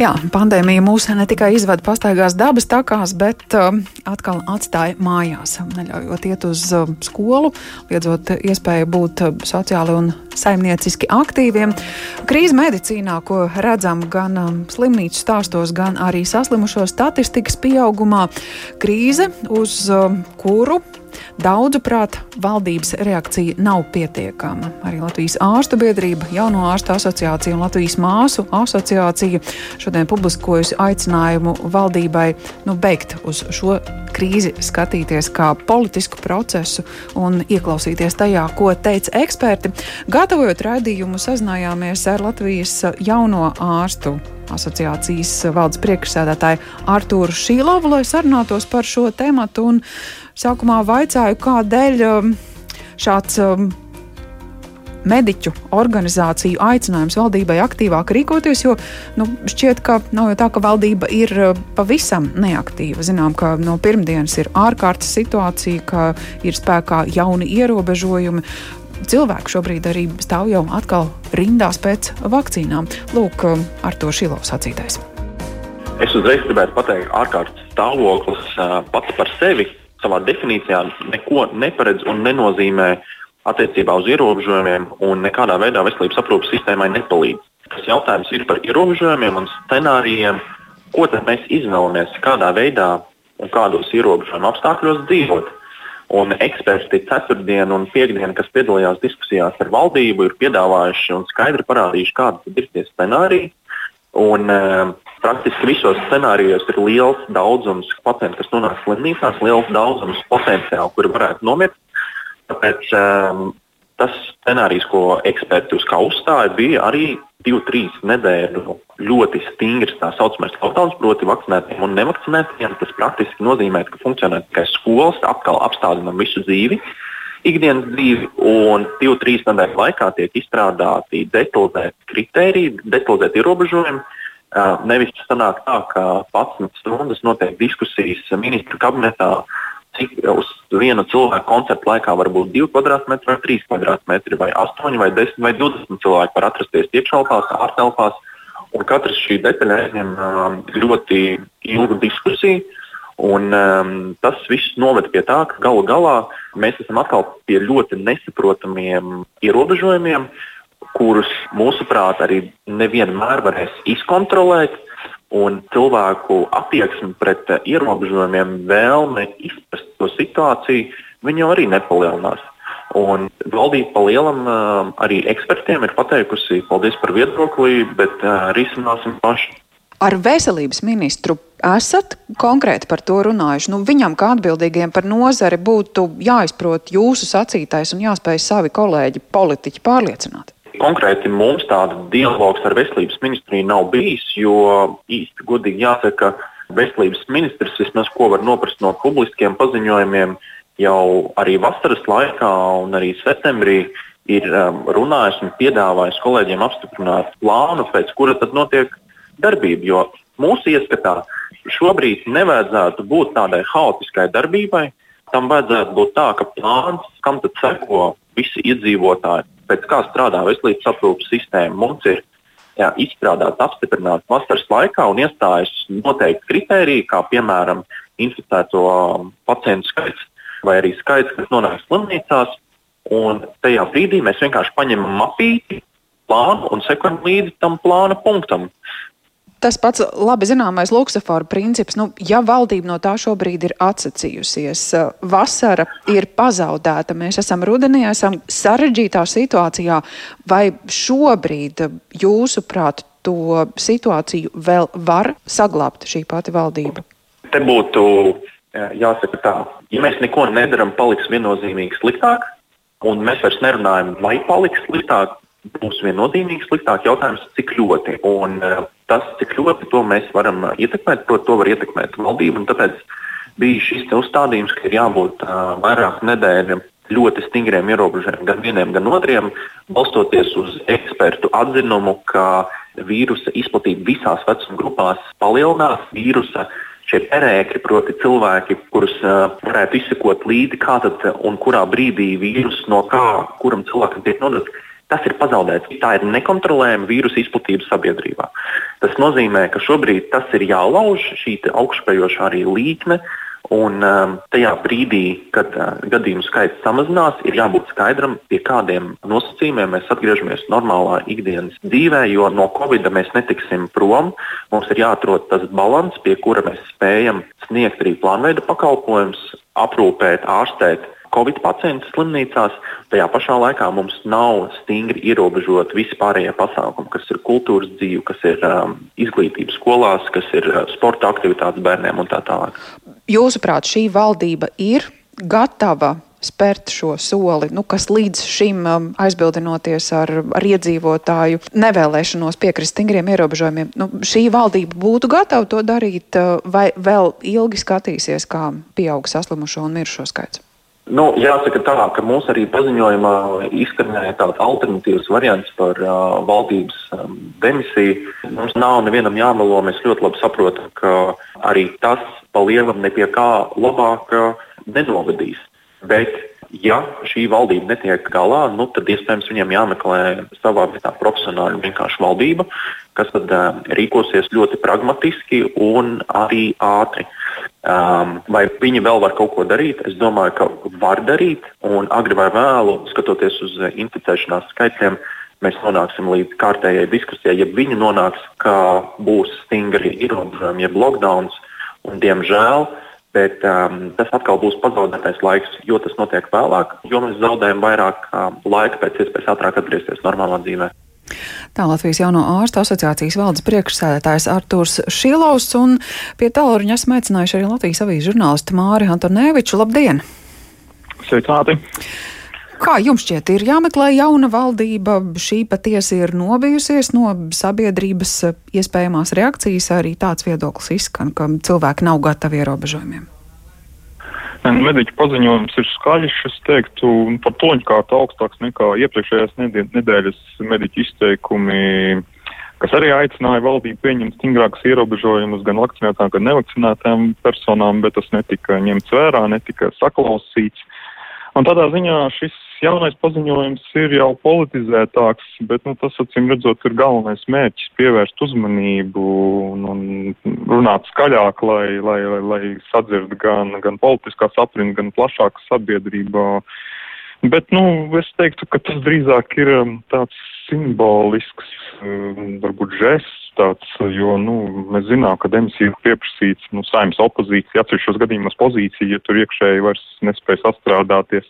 Jā, pandēmija mūs ne tikai izvada pastaigās dabas takās, bet uh, atkal atstāja mājās, neļaujot iet uz uh, skolu, liedzot iespēju būt uh, sociāli un saimnieciski aktīviem. Krīze medicīnā, ko redzam gan um, slimnīcu stāstos, gan arī saslimušo statistikas pieaugumā, krīze, uz uh, kuru Daudzuprāt, valdības reakcija nav pietiekama. Arī Latvijas ārstu biedrība, Jauno ārstu asociācija un Latvijas māsu asociācija šodien publiskojusi aicinājumu valdībai nu, beigt uz šo krīzi skatīties kā politisku procesu un ieklausīties tajā, ko teica eksperti. Gatavojot raidījumu, sazinājāmies ar Latvijas jauno ārstu asociācijas valdes priekšsēdētāju Artūru Šīlovu, lai sarunātos par šo tematu. Sākumā vaicāju, kādēļ um, šāds um, mediķu organizāciju aicinājums valdībai aktīvāk rīkoties, jo nu, šķiet, ka nav jau tā, ka valdība ir uh, pavisam neaktīva. Zinām, ka no pirmdienas ir ārkārtas situācija, ka ir spēkā jauni ierobežojumi. Cilvēki šobrīd arī stāv jau atkal rindās pēc vakcīnām. Lūk, um, ar to Šilovs sacītais. Es uzreiz gribētu pateikt, ārkārtas stāvoklis uh, pats par sevi savā definīcijā neko neparedz un nenozīmē attiecībā uz ierobežojumiem un nekādā veidā veselības aprūpas sistēmai nepalīdz. Tas jautājums ir par ierobežojumiem un scenārijiem, ko mēs izvēlamies, kādā veidā un kādos ierobežojumu apstākļos dzīvot. Un eksperti ceturtdien un piekdien, kas piedalījās diskusijās ar valdību, ir piedāvājuši un skaidri parādījuši, kādi ir tie scenāriji. Un, uh, Praktiski visos scenārijos ir liels daudzums pacientu, kas nonāk slimnīcās, liels daudzums potenciāli, kuri varētu nomirt. Tāpēc um, tas scenārijs, ko eksperti uz kā uzstāja, bija arī divu, trīs nedēļu ļoti stingrs tā saucamais lockdown, proti, vakcinētiem un nevakcinētiem. Tas praktiski nozīmē, ka funkcionē tikai skolas, atkal apstādinām visu dzīvi. Ikdienas dzīvi, un divu, trīs nedēļu laikā tiek izstrādāti detalizēti kriteriji, detalizēti ierobežojumi, Nevis sanāk tā, ka 11 stundas notiek diskusijas ministru kabinetā, cik uz vienu cilvēku koncertu laikā var būt 2 kvadrātmetri, vai 3 kvadrātmetri, vai 8, vai 10, vai 20 cilvēki var atrasties iekštelpās, ārtelpās. Un katrs šī detaļa aizņem ļoti ilgu diskusiju. Un, um, tas viss noved pie tā, ka galu galā mēs esam atkal pie ļoti nesaprotamiem ierobežojumiem, kurus mūsuprāt arī nevienmēr varēs izkontrolēt. Un cilvēku attieksme pret ierobežojumiem, vēlme izprast to situāciju, viņi jau arī nepalielinās. Un valdība pa lielam uh, arī ekspertiem ir pateikusi, paldies par viedokli, bet uh, risināsim paši. Ar veselības ministru esat konkrēti par to runājuši. Nu, viņam, kā atbildīgiem par nozari, būtu jāizprot jūsu sacītais un jāspēj savi kolēģi, politiķi pārliecināt. Konkrēti mums tāda dialogs ar veselības ministriju nav bijis, jo īsti godīgi jāsaka, ka veselības ministrs vismaz ko var noprast no publiskiem paziņojumiem jau arī vasaras laikā un arī septembrī ir um, runājis un piedāvājis kolēģiem apstiprināt plānu, pēc kura tad notiek darbība. Jo mūsu ieskatā šobrīd nevajadzētu būt tādai haotiskai darbībai. Tam vajadzētu būt tā, ka plāns, kam tad seko visi iedzīvotāji, pēc kā strādā veselības aprūpas sistēma. Mums ir jā, izstrādāts, apstiprināts vasaras laikā un iestājas noteikti kriteriji, kā piemēram inficēto um, pacientu skaits vai arī skaits, kas nonāk slimnīcās. Un tajā brīdī mēs vienkārši paņemam mapīti, plānu un sekojam līdzi tam plāna punktam tas pats labi zināmais luksusafora princips. Nu, ja valdība no tā šobrīd ir atsacījusies, eh, vasara ir pazaudēta, mēs esam rudenī, esam sarežģītā situācijā, vai šobrīd jūsuprāt to situāciju vēl var saglabāt šī pati valdība? Te būtu jāsaka tā, ja mēs neko nedaram, paliks viennozīmīgi sliktāk, un mēs vairs nerunājam, vai paliks sliktāk, būs viennozīmīgi sliktāk. Jautājums, cik ļoti. Un, uh, tas, cik ļoti to mēs varam ietekmēt, protams, to var ietekmēt valdība. Tāpēc bija šis uzstādījums, ka ir jābūt uh, vairāk nedēļu ļoti stingriem ierobežojumiem gan vieniem, gan otriem, balstoties uz ekspertu atzinumu, ka vīrusa izplatība visās vecuma grupās palielinās. Vīrusa šie perēkļi, proti cilvēki, kurus uh, varētu izsekot līdzi, kā tad un kurā brīdī vīrus no kā, kuram cilvēkam tiek nodots, tas ir pazaudēts. Tā ir nekontrolējama vīrusu izplatība sabiedrībā. Tas nozīmē, ka šobrīd tas ir jālauž, šī augšupejošā arī līkne. Un um, tajā brīdī, kad uh, gadījumu skaits samazinās, ir jābūt skaidram, pie kādiem nosacījumiem mēs atgriežamies normālā ikdienas dzīvē, jo no Covid mēs netiksim prom. Mums ir jāatrod tas līdzsvars, pie kura mēs spējam sniegt arī plānveida pakalpojumus, aprūpēt, ārstēt Covid pacientus slimnīcās. Tajā pašā laikā mums nav stingri ierobežot visi pārējie pasākumi, kas ir kultūras dzīve, kas ir um, izglītības skolās, kas ir uh, sporta aktivitātes bērniem un tā tālāk. Jūsuprāt, šī valdība ir gatava spērt šo soli, nu, kas līdz šim um, aizbildinoties ar, ar iedzīvotāju nevēlēšanos piekrist stingriem ierobežojumiem, nu, šī valdība būtu gatava to darīt, uh, vai vēl ilgi skatīsies, kā pieaug saslimušo un mirušo skaits? Nu, jāsaka tā, ka mūsu arī paziņojumā izskanēja tāds alternatīvs variants par uh, valdības um, demisiju. Mums nav nevienam jāmelo. Mēs ļoti labi saprotam, ka arī tas pa lielam ne pie kā labāk uh, nenovedīs. Bet, ja šī valdība netiek galā, nu, tad iespējams viņiem jāmeklē savā vietā profesionāla vienkārši valdība, kas tad uh, rīkosies ļoti pragmatiski un arī ātri. Uh, Um, vai viņi vēl var kaut ko darīt? Es domāju, ka var darīt, un agri vai vēlu, skatoties uz eh, inficēšanās skaitļiem, mēs nonāksim līdz kārtējai diskusijai. Ja viņi nonāks, ka būs stingri ierobežojumi, jeb lockdowns, un diemžēl, bet um, tas atkal būs pazaudētais laiks, jo tas notiek vēlāk, jo mēs zaudējam vairāk um, laika pēc iespējas ātrāk atgriezties normālā dzīvēm. Tā Latvijas jauno ārstu asociācijas valdes priekšsēdētājs Artūrs Šilovs un pie tālruņa esmu aicinājuši arī Latvijas avīzes žurnālistu Māri Antonēviču. Labdien! Sveicināti! Kā jums šķiet, ir jāmeklē jauna valdība? Šī patiesi ir nobijusies no sabiedrības iespējamās reakcijas. Arī tāds viedoklis izskan, ka cilvēki nav gatavi ierobežojumiem. Mediķu paziņojums ir skaļš, es teiktu, par toņkārtu augstāks nekā iepriekšējās nedēļas mediķu izteikumi, kas arī aicināja valdību pieņemt stingrākus ierobežojumus gan vakcinētām, gan nevakcinētām personām, bet tas netika ņemts vērā, netika saklausīts. Un tādā ziņā šis jaunais paziņojums ir jau politizētāks, bet nu, tas, acīm redzot, ir galvenais mērķis pievērst uzmanību un, un runāt skaļāk, lai, lai, lai, lai sadzird gan, gan politiskās aprindas, gan plašāka sabiedrība. Bet nu, es teiktu, ka tas drīzāk ir um, tāds simbolisks, um, varbūt žests, tāds, jo nu, mēs zinām, ka demisija ir pieprasīts nu, saimnes opozīcija, atsevišķos gadījumos pozīcija, ja tur iekšēji vairs nespēj sastrādāties.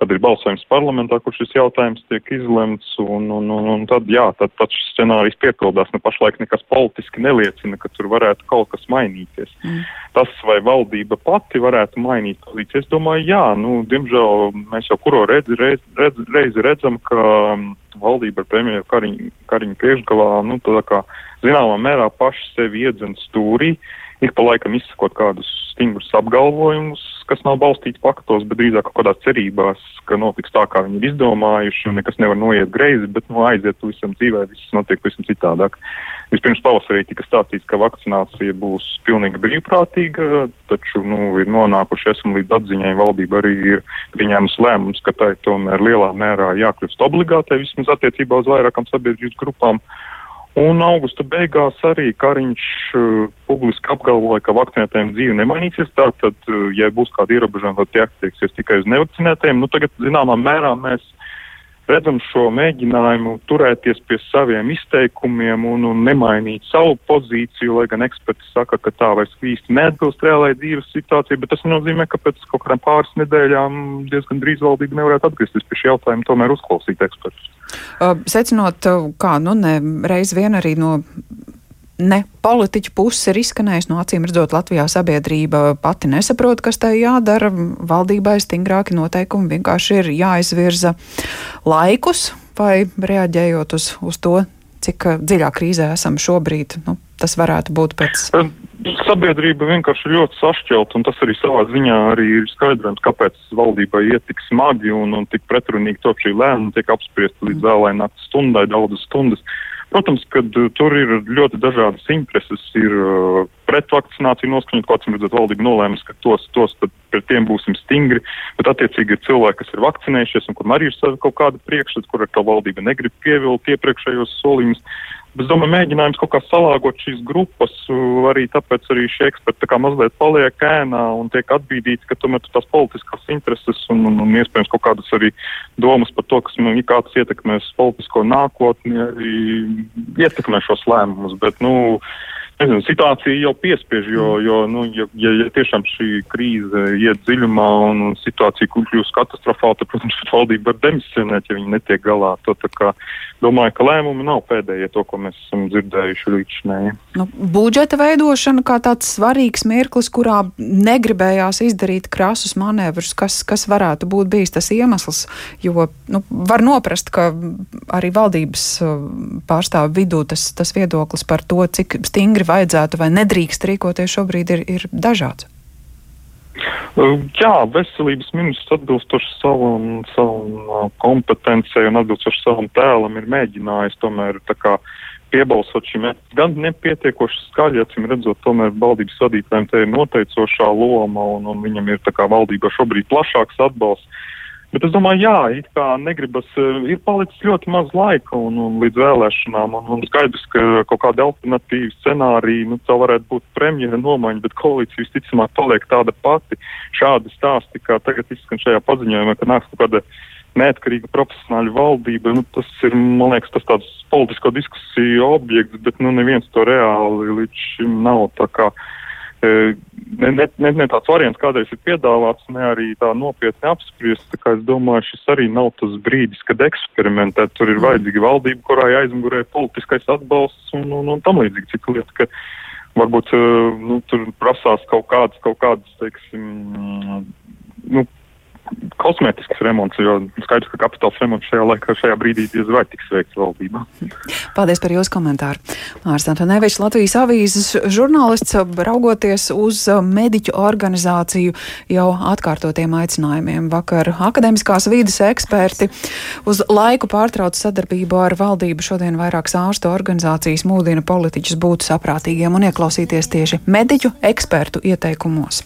Tad ir balsojums parlamentā, kur šis jautājums tiek izlemts, un, un, un, un tad, jā, tad, tad šis scenārijs piepildās. Nu, pašlaik nekas politiski neliecina, ka tur varētu kaut kas mainīties. Mm. Tas, vai valdība pati varētu mainīt pozīciju, es domāju, jā, nu, diemžēl mēs jau kuro redzi, redz, redz, reizi redzam, ka um, valdība ar premjeru Kariņu, Kariņu priekšgalā, nu, tā kā zināmā mērā paši sevi iedzen stūrī. Uh, ik pa laikam izsakot kādus stingrus apgalvojumus, kas nav balstīti faktos, bet drīzāk kaut kādās cerībās, ka notiks tā, kā viņi ir izdomājuši, un nekas nevar noiet greizi, bet nu, aiziet visam dzīvē, viss notiek pavisam citādāk. Vispirms pavasarī tika stāstīts, ka vakcinācija būs pilnīgi brīvprātīga, taču nu, ir nonākuši esam līdz atziņai, valdība arī ir pieņēmusi lēmums, ka tai tomēr lielā mērā jākļūst obligātai vismaz attiecībā uz vairākām sabiedrības grupām. Un augusta beigās arī Kariņš uh, publiski apgalvoja, ka vakcinētājiem dzīve nemainīsies. Tātad, uh, ja būs kādi ierobežojumi, tad tie attieksies tikai uz nevakcinētājiem. Nu, tagad, zināmā mērā, mēs redzam šo mēģinājumu turēties pie saviem izteikumiem un, un nemainīt savu pozīciju, lai gan eksperti saka, ka tā vairs īsti neatbilst reālai dzīves situācijai, bet tas nenozīmē, ka pēc kaut kādām pāris nedēļām diezgan drīz valdība nevarētu atgriezties pie šī jautājuma, tomēr uzklausīt ekspertus. Secinot, kā nu ne reiz vien arī no ne politiķu puses ir izskanējis. No acīm redzot, Latvijā sabiedrība pati nesaprot, kas tai jādara. Valdībai stingrāki noteikumi vienkārši ir jāizvirza laikus vai reaģējot uz, uz to, cik dziļā krīzē esam šobrīd. Nu, tas varētu būt pēc. Sabiedrība vienkārši ļoti sašķelta, un tas arī savā ziņā arī ir skaidrojums, kāpēc valdībai iet tik smagi un, un tik pretrunīgi top šī lēmuma tiek apspriesta līdz vēlai naktas stundai, daudzas stundas. Protams, ka tur ir ļoti dažādas intereses. Ir uh, pretvakcinācija noskaņot, ko acīm redzot, valdība nolēmusi, ka tos, tos pret tiem būsim stingri, bet attiecīgi ir cilvēki, kas ir vakcinējušies un kuriem arī ir kaut kāda priekšstats, kur ar to valdība negrib pievilkt iepriekšējos solījumus. Es domāju, mēģinājums kaut kā salāgot šīs grupas, arī tāpēc arī šie eksperti tā mazliet paliek ēnā un tiek atbīdīti, ka tomēr tās politiskās intereses un, un, un iespējams kaut kādas arī domas par to, kas ir kāds ietekmēs politisko nākotni, arī ietekmē šos lēmumus. Bet, nu, nezinu, situācija jau piespiež, jo, mm. jo nu, ja, ja, tiešām šī krīze iet dziļumā un situācija kļūst katastrofāla, tad, protams, valdība var demisionēt, ja viņi netiek galā. To, domāju, ka lēmumi nav pēdējie to, ko mēs esam dzirdējuši līdz šim. Nu, budžeta veidošana kā tāds svarīgs mirklis, kurā negribējās izdarīt krasus manevrus, kas, kas varētu būt bijis tas iemesls, jo nu, var noprast, ka arī valdības uh, pārstāvu vidū tas, tas viedoklis par to, cik stingri vajadzētu vai nedrīkst rīkoties šobrīd ir, ir dažāds. Jā, veselības ministrs atbilstoši savam, savam kompetencijai un atbilstoši savam tēlam ir mēģinājis tomēr piebalsot šim gan nepietiekoši skaļi, acīm redzot, tomēr valdības vadītājiem te ir noteicošā loma un, un viņam ir tā kā valdībā šobrīd plašāks atbalsts. Bet es domāju, jā, it kā negribas, eh, ir palicis ļoti maz laika un, un līdz vēlēšanām, un, un skaidrs, ka kaut kāda alternatīva scenārija, nu, tā varētu būt premjera nomaiņa, bet koalīcija visticamāk paliek tāda pati. Šādi stāsti, kā tagad izskan šajā paziņojumā, ka nāks kaut kāda neatkarīga profesionāļa valdība, nu, tas ir, man liekas, tas tāds politisko diskusiju objekts, bet, nu, neviens to reāli līdz šim nav ne, ne, ne, ne tāds variants, kādreiz ir piedāvāts, ne arī tā nopietni apspriests. Tā es domāju, šis arī nav tas brīdis, kad eksperimentēt. Tur ir mm. vajadzīga valdība, kurai aizmugurē politiskais atbalsts un, un, un tam līdzīgi. Cik lieta, ka varbūt nu, tur prasās kaut kādas, kaut kādas, teiksim, nu, kosmētisks remonts, jo skaidrs, ka kapitāls remonts šajā laikā, šajā brīdī diez vai tiks veikts valdībā. Paldies par jūsu komentāru. Mārs Antonevičs, Latvijas avīzes žurnālists, raugoties uz mediķu organizāciju jau atkārtotiem aicinājumiem. Vakar akademiskās vīdes eksperti uz laiku pārtrauc sadarbību ar valdību. Šodien vairākas ārstu organizācijas mūdina politiķus būt saprātīgiem un ieklausīties tieši mediķu ekspertu ieteikumos.